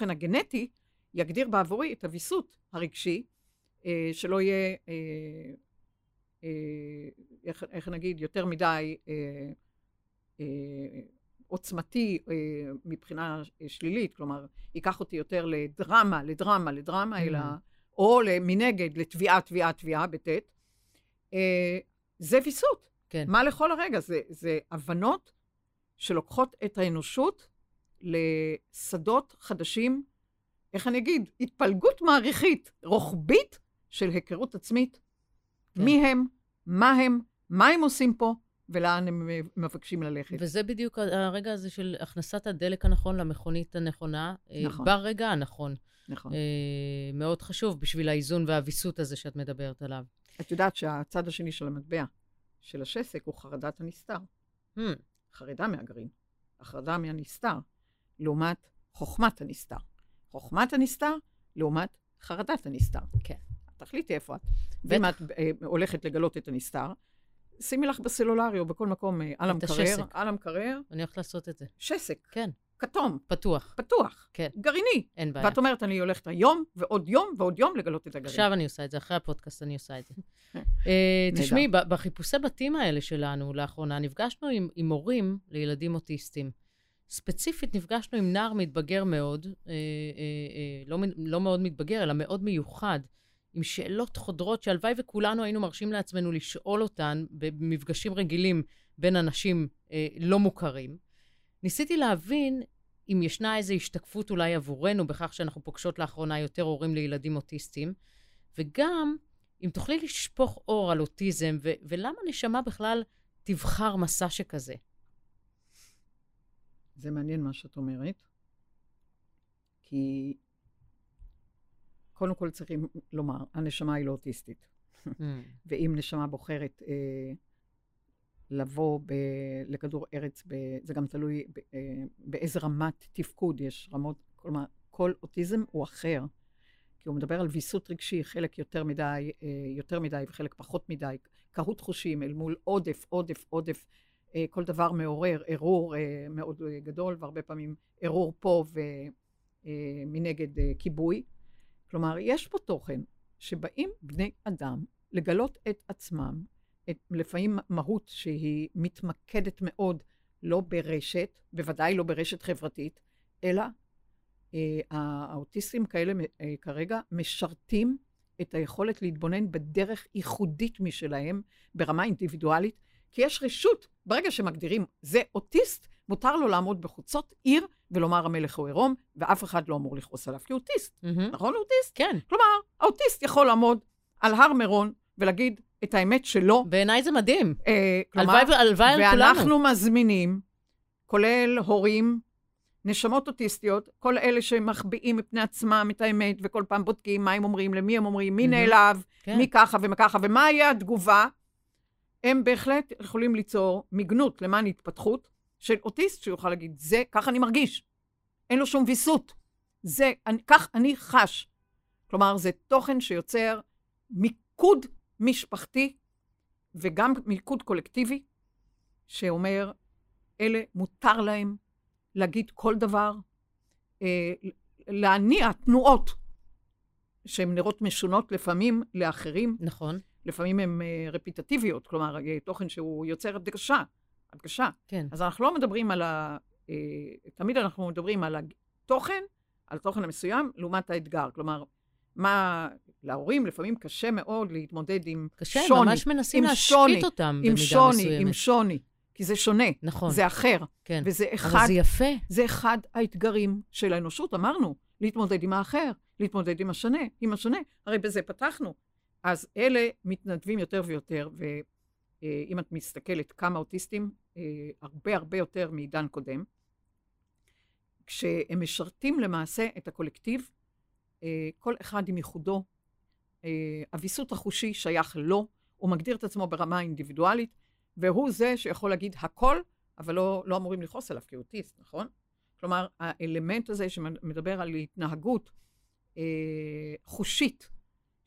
שה, הגנטי יגדיר בעבורי את הוויסות הרגשי שלא יהיה, אה, אה, איך, איך נגיד, יותר מדי עוצמתי מבחינה שלילית, כלומר, ייקח אותי יותר לדרמה, לדרמה, לדרמה, mm-hmm. אלא, או מנגד לתביעה, תביעה, תביעה, בטית. זה ויסות. כן. מה לכל הרגע? זה, זה הבנות שלוקחות את האנושות לשדות חדשים, איך אני אגיד? התפלגות מעריכית, רוחבית, של היכרות עצמית, כן. מי הם, מה הם, מה הם עושים פה, ולאן הם מבקשים ללכת. וזה בדיוק הרגע הזה של הכנסת הדלק הנכון למכונית הנכונה, אה, נכון. ברגע הנכון. נכון. אה, מאוד חשוב בשביל האיזון והוויסות הזה שאת מדברת עליו. את יודעת שהצד השני של המטבע, של השסק, הוא חרדת הנסתר. Hmm. חרדה מהגרעין, החרדה מהנסתר, לעומת חוכמת הנסתר. חוכמת הנסתר לעומת חרדת הנסתר. כן. תחליטי איפה את. ואם את אה, הולכת לגלות את הנסתר, שימי לך בסלולרי או בכל מקום אה, על המקרר. על המקרר. אני הולכת לעשות את זה. שסק. כן. כתום. פתוח. פתוח. כן. גרעיני. אין בעיה. ואת אומרת, אני הולכת היום, ועוד יום, ועוד יום לגלות את הגרעין. עכשיו אני עושה את זה, אחרי הפודקאסט אני עושה את זה. אה, תשמעי, בחיפושי בתים האלה שלנו לאחרונה, נפגשנו עם, עם הורים לילדים אוטיסטים. ספציפית נפגשנו עם נער מתבגר מאוד, אה, אה, אה, לא, לא מאוד מתבגר, אלא מאוד מיוחד, עם שאלות חודרות שהלוואי וכולנו היינו מרשים לעצמנו לשאול אותן במפגשים רגילים בין אנשים אה, לא מוכרים. ניסיתי להבין אם ישנה איזו השתקפות אולי עבורנו בכך שאנחנו פוגשות לאחרונה יותר הורים לילדים אוטיסטים, וגם אם תוכלי לשפוך אור על אוטיזם, ו- ולמה נשמה בכלל תבחר מסע שכזה? זה מעניין מה שאת אומרת, כי קודם כל צריכים לומר, הנשמה היא לא אוטיסטית. Mm. ואם נשמה בוחרת אה, לבוא ב, לכדור ארץ, ב, זה גם תלוי ב, אה, באיזה רמת תפקוד יש, רמות, כלומר, כל אוטיזם הוא אחר. כי הוא מדבר על ויסות רגשי, חלק יותר מדי, אה, יותר מדי וחלק פחות מדי, קהות חושים אל מול עודף, עודף, עודף. אה, כל דבר מעורר ערעור אה, מאוד אה, גדול, והרבה פעמים ערעור פה ומנגד אה, אה, כיבוי. כלומר, יש פה תוכן שבאים בני אדם לגלות את עצמם, את, לפעמים מהות שהיא מתמקדת מאוד לא ברשת, בוודאי לא ברשת חברתית, אלא אה, האוטיסטים כאלה אה, כרגע משרתים את היכולת להתבונן בדרך ייחודית משלהם, ברמה אינדיבידואלית, כי יש רשות, ברגע שמגדירים זה אוטיסט, מותר לו לעמוד בחוצות עיר ולומר המלך הוא עירום, ואף אחד לא אמור לכעוס עליו, כי הוא אוטיסט. מהמם. נכון, הוא אוטיסט? כן. כלומר, האוטיסט יכול לעמוד על הר מירון ולהגיד את האמת שלו. בעיניי זה מדהים. אה, כלומר, הלוואי על כולנו. ואנחנו מזמינים, כולל הורים, נשמות אוטיסטיות, כל אלה שמחביאים מפני עצמם את האמת, וכל פעם בודקים מה הם אומרים, למי הם אומרים, מי מהמם. נעלב, כן. מי ככה ומה ככה, ומה יהיה התגובה, הם בהחלט יכולים ליצור מיגנות למען התפתחות של אוטיסט שיוכל להגיד, זה, ככה אני מרגיש. אין לו שום ויסות. זה, אני, כך אני חש. כלומר, זה תוכן שיוצר מיקוד משפחתי וגם מיקוד קולקטיבי, שאומר, אלה מותר להם להגיד כל דבר, אה, להניע תנועות שהן נראות משונות לפעמים לאחרים, נכון, לפעמים הן אה, רפיטטיביות, כלומר, אה, תוכן שהוא יוצר הדגשה, הדגשה. כן. אז אנחנו לא מדברים על ה... אה, תמיד אנחנו מדברים על התוכן, על התוכן המסוים, לעומת האתגר. כלומר, מה... להורים לפעמים קשה מאוד להתמודד עם קשה, שוני. ממש מנסים עם להשקיט שוני, אותם עם במידה שוני, מסוימת. עם שוני, כי זה שונה, נכון, זה אחר, כן. וזה אבל אחד, זה יפה. זה אחד האתגרים של האנושות, אמרנו, להתמודד עם האחר, להתמודד עם השונה, עם השונה, הרי בזה פתחנו. אז אלה מתנדבים יותר ויותר, ואם את מסתכלת כמה אוטיסטים, אה, הרבה הרבה יותר מעידן קודם, כשהם משרתים למעשה את הקולקטיב, אה, כל אחד עם ייחודו, אה, הוויסות החושי שייך לו, הוא מגדיר את עצמו ברמה אינדיבידואלית, והוא זה שיכול להגיד הכל, אבל לא, לא אמורים לכעוס עליו, כי הוא אוטיסט, נכון? כלומר, האלמנט הזה שמדבר על התנהגות אה, חושית,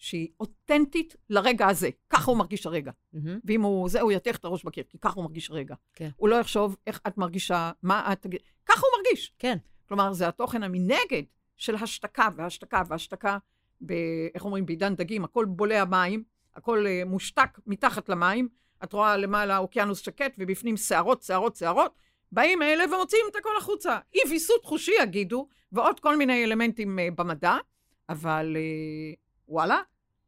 שהיא אותנטית לרגע הזה, ככה הוא מרגיש הרגע. מהמם. ואם הוא זה, הוא יתך את הראש בקיר, כי ככה הוא מרגיש הרגע. כן. הוא לא יחשוב איך את מרגישה, מה את תגיד, ככה הוא מרגיש. כן, כלומר, זה התוכן המנגד של השתקה והשתקה והשתקה, ב, איך אומרים, בעידן דגים, הכל בולע מים, הכל uh, מושתק מתחת למים, את רואה למעלה אוקיינוס שקט, ובפנים שערות, שערות, שערות, באים אלה ומוציאים את הכל החוצה. אי ויסות חושי, יגידו, ועוד כל מיני אלמנטים uh, במדע, אבל uh, וואלה,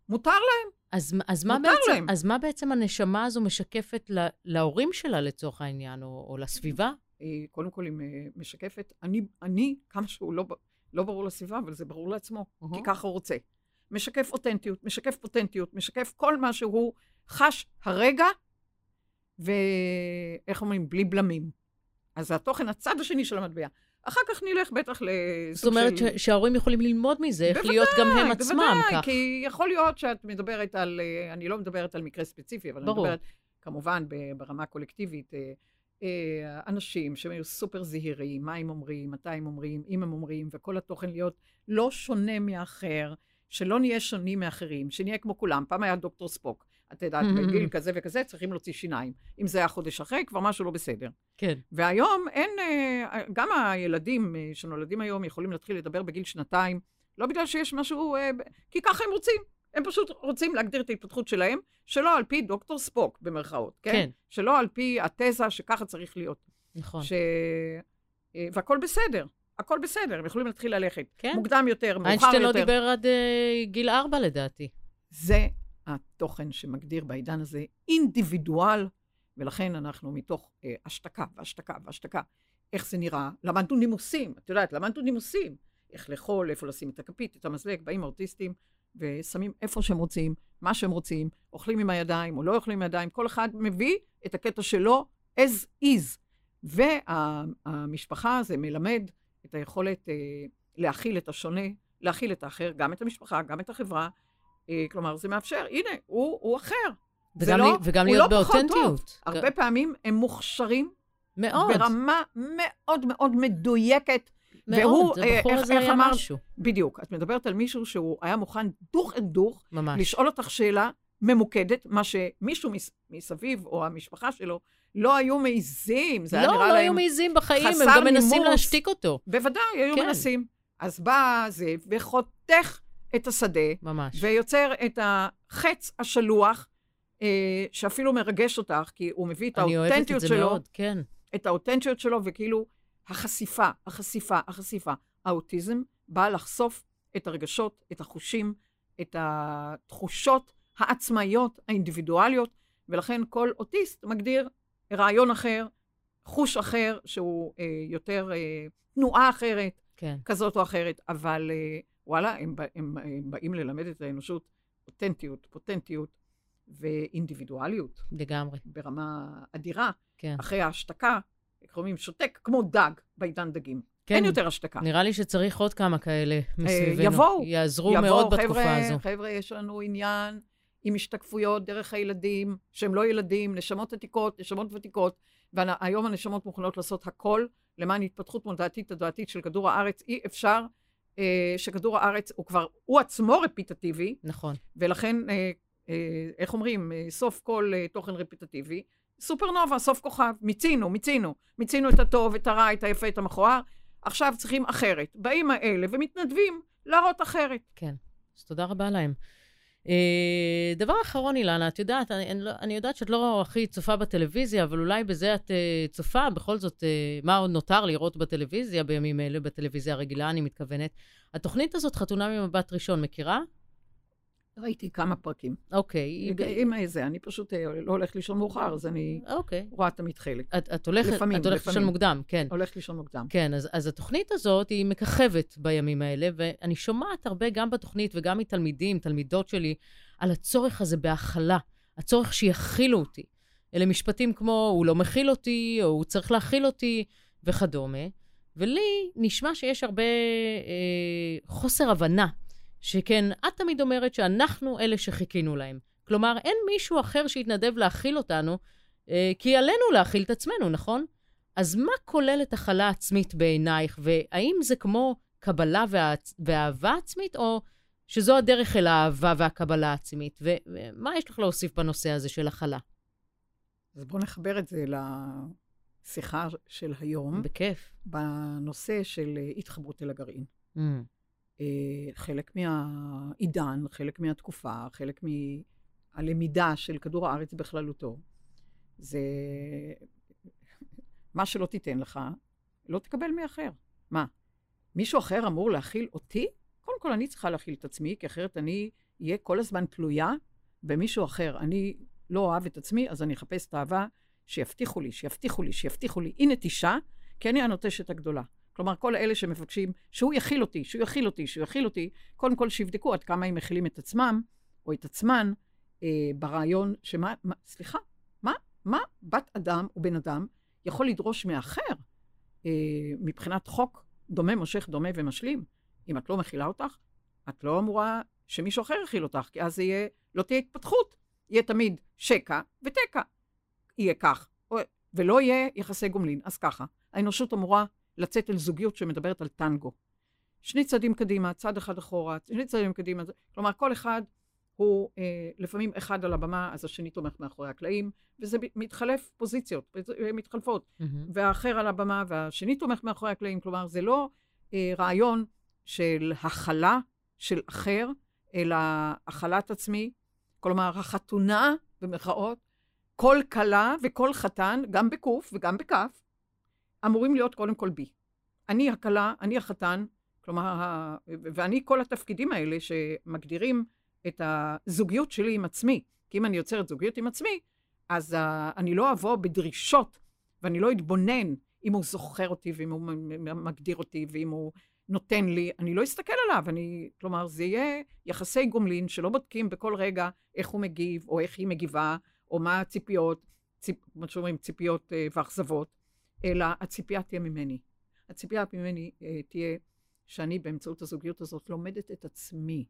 מותר להם. אז, אז, מה מותר בעצם, להם. אז מה בעצם הנשמה הזו משקפת ל, להורים שלה לצורך העניין, או, או לסביבה? קודם כל היא משקפת, אני, אני כמה שהוא לא, לא ברור לסביבה, אבל זה ברור לעצמו, אהה. כי ככה הוא רוצה. משקף אותנטיות, משקף פוטנטיות, משקף כל מה שהוא חש הרגע, ואיך אומרים? בלי בלמים. אז זה התוכן הצד השני של המטבע. אחר כך נלך בטח לסוג זאת אומרת של... שההורים יכולים ללמוד מזה, איך להיות גם הם בוודאי, עצמם בוודאי, כך. כי יכול להיות שאת מדברת על, אה, אני לא מדברת על מקרה ספציפי, אבל ברור. אני מדברת כמובן ברמה קולקטיבית, אה, אה, אנשים שהם היו סופר זהירים, מה הם אומרים, מתי הם אומרים, אם הם אומרים, וכל התוכן להיות לא שונה מאחר, שלא נהיה שונים מאחרים, שנהיה כמו כולם. פעם היה דוקטור ספוק. את יודעת, בגיל כזה וכזה צריכים להוציא שיניים. אם זה היה חודש אחרי, כבר משהו לא בסדר. כן, והיום אין, אה, גם הילדים אה, שנולדים היום יכולים להתחיל לדבר בגיל שנתיים, לא בגלל שיש משהו, אה, כי ככה הם רוצים. הם פשוט רוצים להגדיר את ההתפתחות שלהם, שלא על פי דוקטור ספוק, במרכאות, כן? כן. שלא על פי התזה שככה צריך להיות. נכון. ש... והכל בסדר, הכל בסדר, הם יכולים להתחיל ללכת. כן. מוקדם יותר, מאוחר איינשטיין לא יותר. דיבר עד אה, גיל ארבע לדעתי. זה התוכן שמגדיר בעידן הזה אינדיבידואל, ולכן אנחנו מתוך אה, השתקה והשתקה והשתקה, איך זה נראה, למדנו נימוסים, את יודעת, למדנו נימוסים, איך לאכול, איפה לשים את הכפית, את המזלג, באים האוטיסטים ושמים איפה שהם רוצים, מה שהם רוצים, אוכלים עם הידיים או לא אוכלים עם הידיים, כל אחד מביא את הקטע שלו as is. והמשפחה זה מלמד את היכולת אה, להכיל את השונה, להכיל את האחר, גם את המשפחה, גם את החברה. אה, כלומר, זה מאפשר, הנה, הוא, הוא אחר. וגם, לא, לי, וגם להיות לא באותנטיות. הרבה פעמים הם מוכשרים מאוד. ברמה מאוד מאוד מדויקת. מאוד, והוא, זה בחור איך- הזה היה אמרת? משהו. בדיוק. את מדברת על מישהו שהוא היה מוכן דוך את דוך, ממש. לשאול אותך שאלה ממוקדת, מה שמישהו מס, מסביב, או המשפחה שלו, לא היו מעיזים. זה היה לא, נראה לא להם... היו מעיזים בחיים, הם גם מנסים. להשתיק אותו. בוודאי, היו כן. מנסים. אז בא זה וחותך את השדה, ממש. ויוצר את החץ השלוח, אה, שאפילו מרגש אותך, כי הוא מביא את אני אוהבת את האותנטיות זה שלו, מאוד, כן. את האותנטיות שלו, וכאילו החשיפה, החשיפה, החשיפה. האוטיזם בא לחשוף את הרגשות, את החושים, את התחושות העצמאיות, האינדיבידואליות, ולכן כל אוטיסט מגדיר רעיון אחר, חוש אחר, שהוא אה, יותר אה, תנועה אחרת, כן. כזאת או אחרת, אבל אה, וואלה, הם, הם, הם באים ללמד את האנושות אותנטיות, פוטנטיות ואינדיבידואליות לגמרי, ברמה אדירה. כן. אחרי ההשתקה, אומרים, שותק כמו דג בעידן דגים. כן. אין יותר השתקה. נראה לי שצריך עוד כמה כאלה מסביבנו. יבואו, יעזרו יבואו, מאוד בתקופה חבר'ה, הזו. חבר'ה, יש לנו עניין עם השתקפויות דרך הילדים, שהם לא ילדים, נשמות עתיקות, נשמות ותיקות, והיום הנשמות מוכנות לעשות הכל למען התפתחות מודעתית תודעתית של כדור הארץ. אי אפשר אה, שכדור הארץ הוא כבר, הוא עצמו רפיטטיבי, נכון. ולכן, אה, אה, איך אומרים, אה, סוף כל אה, תוכן רפיטטיבי, סופרנובה, סוף כוכב, מיצינו, מיצינו. מיצינו את הטוב, את הרע, את היפה, את המכוער. עכשיו צריכים אחרת. באים האלה ומתנדבים להראות אחרת. כן. אז תודה רבה להם. אה, דבר אחרון, אילנה, את יודעת, אני, אני, לא- אני יודעת שאת לא הכי צופה בטלוויזיה, אבל אולי בזה את אה, צופה, בכל זאת, אה, מה עוד נותר לראות בטלוויזיה בימים אלה, בטלוויזיה הרגילה, אני מתכוונת. התוכנית הזאת, חתונה ממבט ראשון, מכירה? ראיתי כמה פרקים. אוקיי. עם איזה, אני פשוט אה, לא הולכת לישון מאוחר, אז אני אוקיי. רואה תמיד חלק. את, את הולכת, לפעמים, את הולכת לישון. מוקדם, כן. הולכת לישון מוקדם. כן, אז, אז התוכנית הזאת היא מככבת בימים האלה, ואני שומעת הרבה גם בתוכנית וגם מתלמידים, תלמידות שלי, על הצורך הזה בהכלה, הצורך שיכילו אותי. אלה משפטים כמו, הוא לא מכיל אותי, או הוא צריך להכיל אותי, וכדומה. ולי נשמע שיש הרבה אה, חוסר הבנה, שכן, את תמיד אומרת שאנחנו אלה שחיכינו להם. כלומר, אין מישהו אחר שיתנדב להכיל אותנו, אה, כי עלינו להכיל את עצמנו, נכון? אז מה כוללת הכלה עצמית בעינייך, והאם זה כמו קבלה ואה... ואהבה עצמית, או שזו הדרך אל האהבה והקבלה העצמית? ו- ומה יש לך להוסיף בנושא הזה של הכלה? אז בואו נחבר את זה לשיחה של היום, בכיף. בנושא של אה, התחברות אל הגרעין. Mm. אה, חלק מהעידן, חלק מהתקופה, חלק מהלמידה של כדור הארץ בכללותו, זה מה שלא תיתן לך, לא תקבל מאחר. מה, מישהו אחר אמור להכיל אותי? קודם כל, אני צריכה להכיל את עצמי, כי אחרת אני אהיה כל הזמן תלויה במישהו אחר. אני לא אוהב את עצמי, אז אני אחפש את האהבה שיבטיחו לי, שיבטיחו לי, שיבטיחו לי. היא נטישה, כי אני הנוטשת הגדולה. כלומר, כל אלה שמבקשים שהוא יכיל אותי, שהוא יכיל אותי, שהוא יכיל אותי, קודם כל שיבדקו עד כמה הם מכילים את עצמם, או את עצמן, אה, ברעיון שמה, מה, סליחה, מה, מה בת אדם או בן אדם יכול לדרוש מאחר אה, מבחינת חוק דומה, מושך, דומה ומשלים? אם את לא מכילה אותך, את לא אמורה שמישהו אחר יכיל אותך, כי אז יהיה, לא תהיה התפתחות. יהיה תמיד שקע ותקע. יהיה כך, או, ולא יהיה יחסי גומלין. אז ככה, האנושות אמורה לצאת אל זוגיות שמדברת על טנגו. שני צעדים קדימה, צד אחד אחורה, שני צעדים קדימה. כלומר, כל אחד הוא אה, לפעמים אחד על הבמה, אז השני תומך מאחורי הקלעים, וזה מתחלף פוזיציות, הן מתחלפות. Mm-hmm. והאחר על הבמה והשני תומך מאחורי הקלעים. כלומר, זה לא אה, רעיון של הכלה של אחר, אלא הכלת עצמי. כלומר, החתונה, במרכאות, כל כלה וכל חתן, גם בקוף וגם בכף, אמורים להיות קודם כל בי. אני הכלה, אני החתן, כלומר. ואני כל התפקידים האלה שמגדירים את הזוגיות שלי עם עצמי. כי אם אני יוצרת זוגיות עם עצמי, אז uh, אני לא אבוא בדרישות, ואני לא אתבונן אם הוא זוכר אותי, ואם הוא מגדיר אותי, ואם הוא נותן לי, אני לא אסתכל עליו, אני, כלומר, זה יהיה יחסי גומלין שלא בודקים בכל רגע איך הוא מגיב, או איך היא מגיבה, או מה הציפיות, ציפ, כמו שאומרים, ציפיות אה, ואכזבות, אלא הציפייה תהיה ממני. הציפייה ממני אה, תהיה שאני באמצעות הזוגיות הזאת לומדת את עצמי.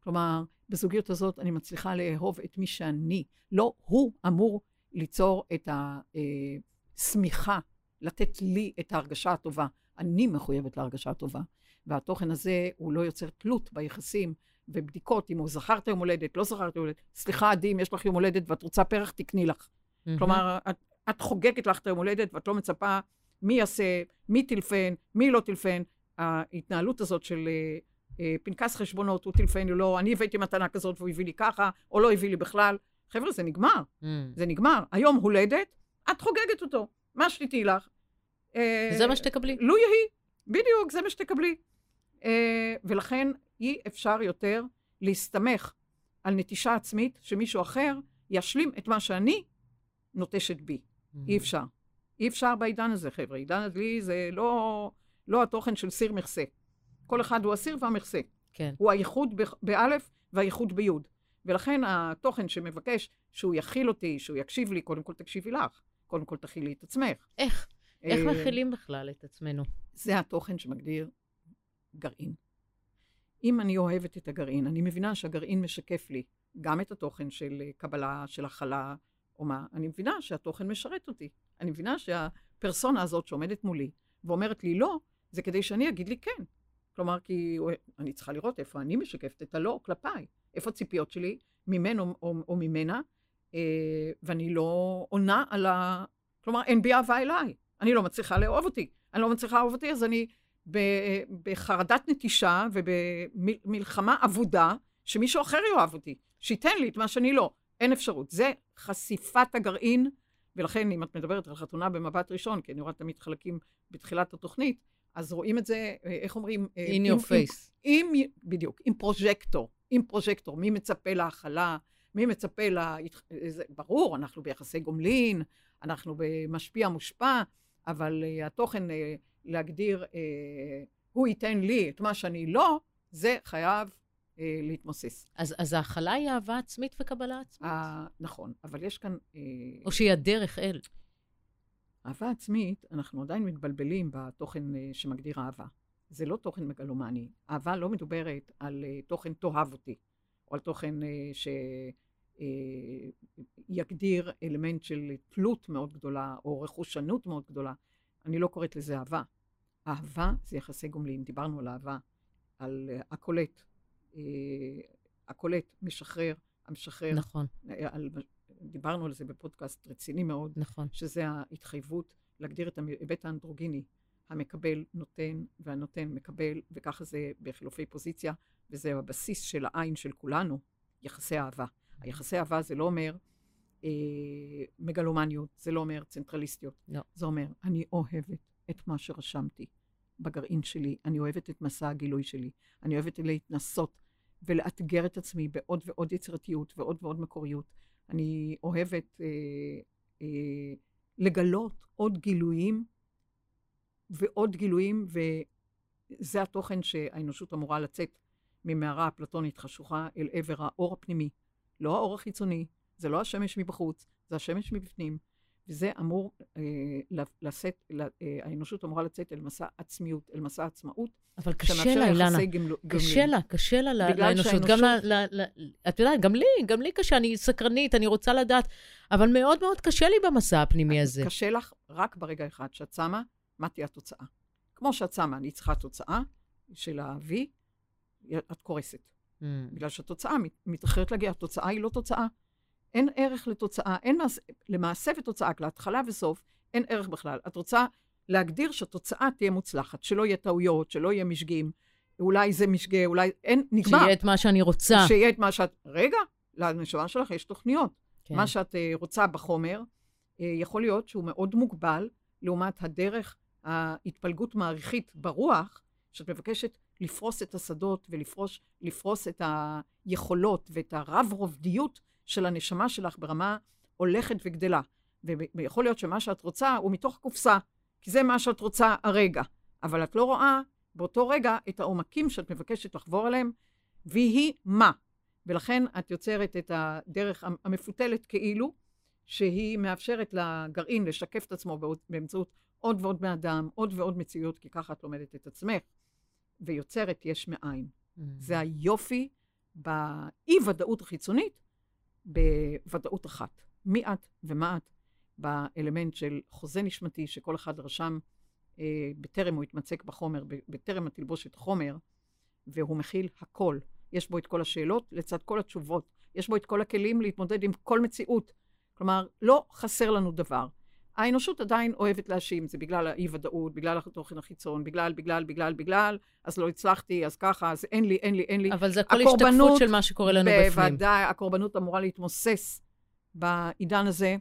כלומר, בזוגיות הזאת אני מצליחה לאהוב את מי שאני. לא הוא אמור ליצור את השמיכה, אה, לתת לי את ההרגשה הטובה. אני מחויבת להרגשה הטובה. והתוכן הזה הוא לא יוצר תלות ביחסים ובדיקות, אם הוא זכרת יום הולדת, לא זכרת יום הולדת. סליחה, עדי, אם יש לך יום הולדת ואת רוצה פרח, תקני לך. Mm-hmm. כלומר, את, את חוגגת לך את היום הולדת ואת לא מצפה מי יעשה, מי טילפן, מי לא טילפן. ההתנהלות הזאת של אה, אה, פנקס חשבונות, הוא טילפן או לא, אני הבאתי מתנה כזאת והוא הביא לי ככה, או לא הביא לי בכלל. חבר'ה, זה נגמר. Mm. זה נגמר. היום הולדת, את חוגגת אותו. מה שתיתי לך. אה, זה מה שתקבלי. לו יהי. בדיוק, זה מה שתקבלי. אה, ולכן אי אפשר יותר להסתמך על נטישה עצמית שמישהו אחר ישלים את מה שאני נוטשת בי. Mm-hmm. אי אפשר. אי אפשר בעידן הזה, חבר'ה. עידן הדלי זה לא, לא התוכן של סיר מכסה. כל אחד הוא הסיר והמכסה. כן. הוא הייחוד באלף והייחוד ביוד. ולכן התוכן שמבקש שהוא יכיל אותי, שהוא יקשיב לי, קודם כל תקשיבי לך. קודם כל תכילי את עצמך. איך? איך אה, מכילים בכלל את עצמנו? זה התוכן שמגדיר גרעין. אם אני אוהבת את הגרעין, אני מבינה שהגרעין משקף לי גם את התוכן של קבלה, של הכלה, או מה, אני מבינה שהתוכן משרת אותי. אני מבינה שהפרסונה הזאת שעומדת מולי ואומרת לי לא, זה כדי שאני אגיד לי כן. כלומר, כי אני צריכה לראות איפה אני משקפת את הלא כלפיי, איפה הציפיות שלי ממנו או, או ממנה, אה, ואני לא עונה על ה... כלומר, אין בי אהבה אליי. אני לא מצליחה לאהוב אותי. אני לא מצליחה לאהוב אותי, אז אני בחרדת נטישה ובמלחמה אבודה, שמישהו אחר יאהב אותי, שייתן לי את מה שאני לא. אין אפשרות. זה חשיפת הגרעין, ולכן אם את מדברת על חתונה במבט ראשון, כי אני רואה תמיד חלקים בתחילת התוכנית, אז רואים את זה, איך אומרים? In עם, your face. עם, עם, בדיוק, עם פרוז'קטור. עם פרוז'קטור. מי מצפה להכלה? מי מצפה ל... זה, ברור, אנחנו ביחסי גומלין, אנחנו במשפיע מושפע, אבל uh, התוכן uh, להגדיר, uh, הוא ייתן לי את מה שאני לא, זה חייב uh, להתמוסס. אז, אז ההכלה היא אהבה עצמית וקבלה עצמית. Uh, נכון, אבל יש כאן... Uh, או שהיא הדרך אל. אהבה עצמית, אנחנו עדיין מתבלבלים בתוכן uh, שמגדיר אהבה. זה לא תוכן מגלומני. אהבה לא מדוברת על uh, תוכן תאהב אותי, או על תוכן uh, ש... אה, יגדיר אלמנט של תלות מאוד גדולה, או רכושנות מאוד גדולה. אני לא קוראת לזה אהבה. אהבה זה יחסי גומלין. דיברנו על אהבה, על הקולט. אה, הקולט משחרר, המשחרר. נכון. על, דיברנו על זה בפודקאסט רציני מאוד. נכון. שזה ההתחייבות להגדיר את ההיבט האנדרוגיני. המקבל נותן, והנותן מקבל, וככה זה בחילופי פוזיציה, וזה הבסיס של העין של כולנו, יחסי אהבה. היחסי אהבה זה לא אומר אה, מגלומניות, זה לא אומר צנטרליסטיות. לא. זה אומר, אני אוהבת את מה שרשמתי בגרעין שלי, אני אוהבת את מסע הגילוי שלי, אני אוהבת להתנסות ולאתגר את עצמי בעוד ועוד יצירתיות ועוד ועוד מקוריות. אני אוהבת אה, אה, לגלות עוד גילויים ועוד גילויים, וזה התוכן שהאנושות אמורה לצאת ממערה אפלטונית חשוכה אל עבר האור הפנימי. לא האור החיצוני, זה לא השמש מבחוץ, זה השמש מבפנים. וזה אמור אה, לשאת, אה, האנושות אמורה לצאת אל מסע עצמיות, אל מסע עצמאות. אבל קשה לה, אילנה. קשה לה, קשה לה לאנושות. שהאנושות... גם ל, ל, ל, את יודעת, גם לי, גם לי קשה, אני סקרנית, אני רוצה לדעת, אבל מאוד מאוד קשה לי במסע הפנימי הזה. קשה לך רק ברגע אחד שאת שמה, מה תהיה התוצאה. כמו שאת שמה, אני צריכה תוצאה של ה-V, את קורסת. Mm. בגלל שהתוצאה מתאחרת להגיע, התוצאה היא לא תוצאה. אין ערך לתוצאה, אין מעשה, למעשה ותוצאה, להתחלה וסוף, אין ערך בכלל. את רוצה להגדיר שהתוצאה תהיה מוצלחת, שלא יהיה טעויות, שלא יהיה משגים, אולי זה משגה, אולי אין, נגמר. שיהיה את מה שאני רוצה. שיהיה את מה שאת... רגע, לנשמה שלך יש תוכניות. כן. מה שאת uh, רוצה בחומר, uh, יכול להיות שהוא מאוד מוגבל לעומת הדרך ההתפלגות מעריכית ברוח, שאת מבקשת לפרוס את השדות ולפרוס את היכולות ואת הרב-רובדיות של הנשמה שלך ברמה הולכת וגדלה. ויכול להיות שמה שאת רוצה הוא מתוך הקופסה, כי זה מה שאת רוצה הרגע. אבל את לא רואה באותו רגע את העומקים שאת מבקשת לחבור אליהם, ויהי מה. ולכן את יוצרת את הדרך המפותלת כאילו, שהיא מאפשרת לגרעין לשקף את עצמו באמצעות עוד ועוד בני אדם, עוד ועוד מציאות, כי ככה את לומדת את עצמך, ויוצרת יש מאין. Mm. זה היופי באי-ודאות החיצונית, בוודאות אחת. מי את ומה את באלמנט של חוזה נשמתי, שכל אחד רשם אה, בטרם הוא התמצק בחומר, בטרם התלבושת חומר, והוא מכיל הכל. יש בו את כל השאלות לצד כל התשובות. יש בו את כל הכלים להתמודד עם כל מציאות. כלומר, לא חסר לנו דבר. האנושות עדיין אוהבת להאשים, זה בגלל האי-ודאות, בגלל התוכן החיצון, בגלל, בגלל, בגלל, בגלל, אז לא הצלחתי, אז ככה, אז אין לי, אין לי, אין לי. אבל זה הכל השתקפות של מה שקורה לנו בוודאי, בפנים. בוודאי, הקורבנות אמורה להתמוסס בעידן הזה,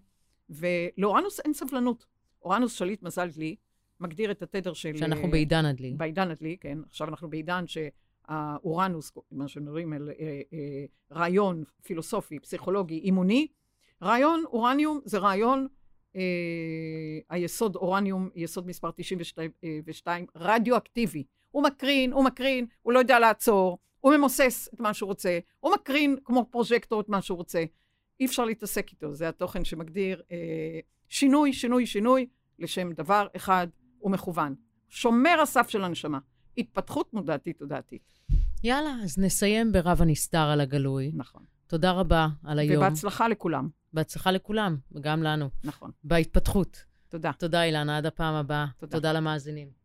ולאורנוס אין סבלנות. אורנוס שליט מזל דלי, מגדיר את התדר של... שאנחנו בעידן הדלי. בעידן הדלי, כן. עכשיו אנחנו בעידן שהאורנוס, מה שמדברים על אה, אה, רעיון פילוסופי, פסיכולוגי, אימוני, רעיון אורניום זה רעיון, אה, היסוד אורניום, יסוד מספר 92, אה, רדיואקטיבי. הוא מקרין, הוא מקרין, הוא לא יודע לעצור, הוא ממוסס את מה שהוא רוצה, הוא מקרין כמו פרוז'קטור את מה שהוא רוצה. אי אפשר להתעסק איתו, זה התוכן שמגדיר אה, שינוי, שינוי, שינוי, לשם דבר אחד ומכוון. שומר הסף של הנשמה. התפתחות מודעתית תודעתית. יאללה, אז נסיים ברב הנסתר על הגלוי. נכון. תודה רבה על היום. ובהצלחה לכולם. בהצלחה לכולם, וגם לנו. נכון. בהתפתחות. תודה. תודה, אילנה. עד הפעם הבאה. תודה. תודה למאזינים.